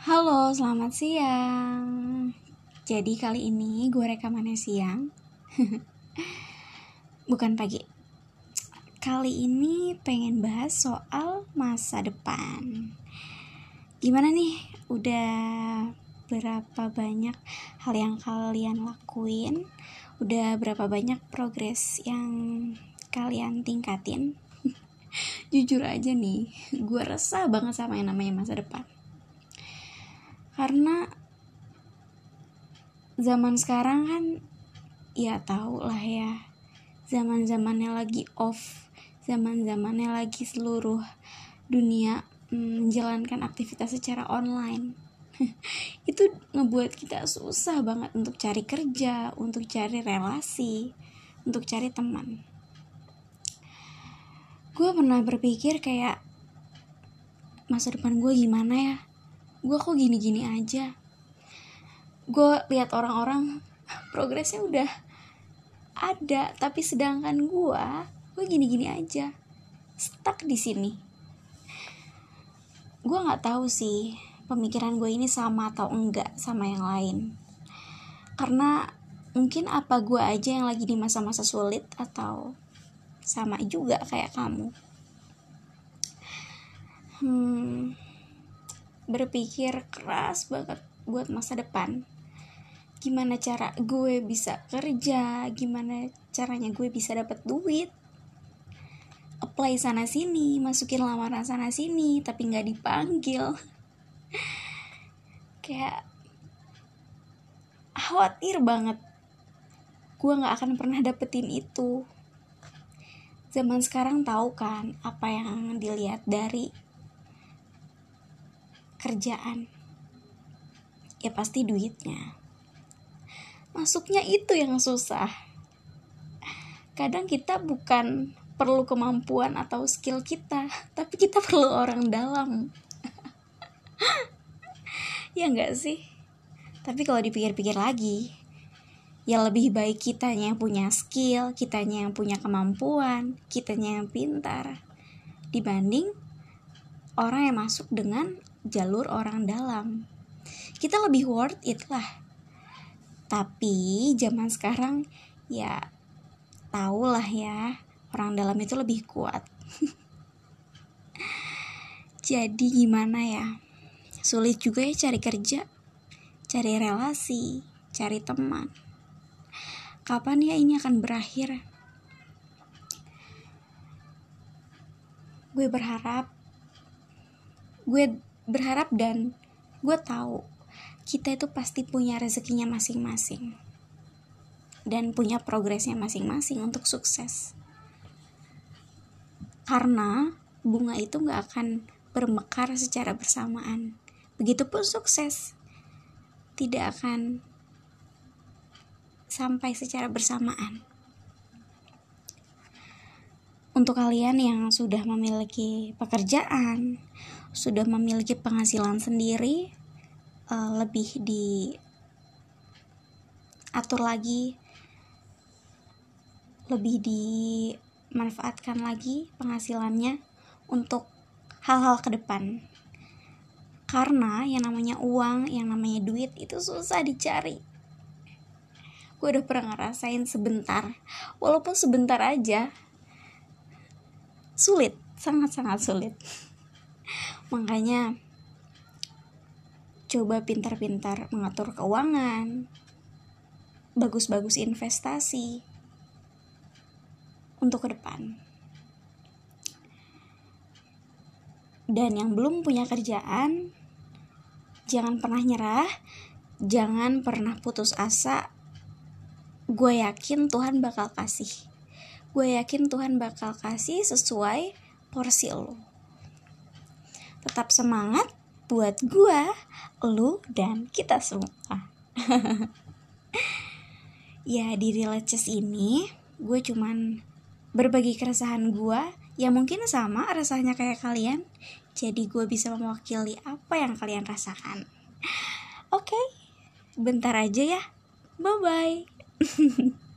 Halo, selamat siang. Jadi kali ini gue rekamannya siang. Bukan pagi. Kali ini pengen bahas soal masa depan. Gimana nih? Udah berapa banyak hal yang kalian lakuin? Udah berapa banyak progres yang kalian tingkatin? Jujur aja nih, gue resah banget sama yang namanya masa depan karena zaman sekarang kan ya tau lah ya zaman zamannya lagi off zaman zamannya lagi seluruh dunia mm, menjalankan aktivitas secara online. Itu ngebuat kita susah banget untuk cari kerja untuk cari relasi untuk cari teman. Gue pernah berpikir kayak masa depan gue gimana ya gue kok gini-gini aja. Gue lihat orang-orang progresnya udah ada tapi sedangkan gue gue gini-gini aja. Stuck di sini. Gue nggak tahu sih pemikiran gue ini sama atau enggak sama yang lain. Karena mungkin apa gue aja yang lagi di masa-masa sulit atau sama juga kayak kamu. Hmm berpikir keras banget buat masa depan. Gimana cara gue bisa kerja? Gimana caranya gue bisa dapat duit? Apply sana sini masukin lamaran sana sini tapi nggak dipanggil. Kayak khawatir banget. Gue nggak akan pernah dapetin itu. Zaman sekarang tahu kan apa yang dilihat dari kerjaan. Ya pasti duitnya. Masuknya itu yang susah. Kadang kita bukan perlu kemampuan atau skill kita tapi kita perlu orang dalam. Ya enggak sih? Tapi kalau dipikir-pikir lagi ya lebih baik kitanya yang punya skill kitanya yang punya kemampuan kitanya yang pintar dibanding orang yang masuk dengan jalur orang dalam. Kita lebih worth it lah. Tapi zaman sekarang ya tau lah ya orang dalam itu lebih kuat. Jadi gimana ya? Sulit juga ya cari kerja cari relasi cari teman. Kapan ya ini akan berakhir? Gue berharap gue berharap dan gue tahu kita itu pasti punya rezekinya masing-masing. Dan punya progresnya masing-masing untuk sukses. Karena bunga itu gak akan bermekar secara bersamaan. Begitupun sukses. Tidak akan sampai secara bersamaan. Untuk kalian yang sudah memiliki pekerjaan sudah memiliki penghasilan sendiri uh, lebih di atur lagi lebih dimanfaatkan lagi penghasilannya untuk hal-hal ke depan. Karena yang namanya uang yang namanya duit itu susah dicari. Gue udah pernah ngerasain sebentar walaupun sebentar aja sulit sangat-sangat sulit makanya coba pintar-pintar mengatur keuangan. Bagus-bagus investasi. Untuk ke depan. Dan yang belum punya kerjaan jangan pernah nyerah. Jangan pernah putus asa. Gue yakin Tuhan bakal kasih. Gue yakin Tuhan bakal kasih sesuai porsi lo tetap semangat buat gua, lu dan kita semua. ya di Relaces ini gue cuman berbagi keresahan gue ya mungkin sama rasanya kayak kalian. Jadi gue bisa mewakili apa yang kalian rasakan. Oke okay, bentar aja ya. Bye bye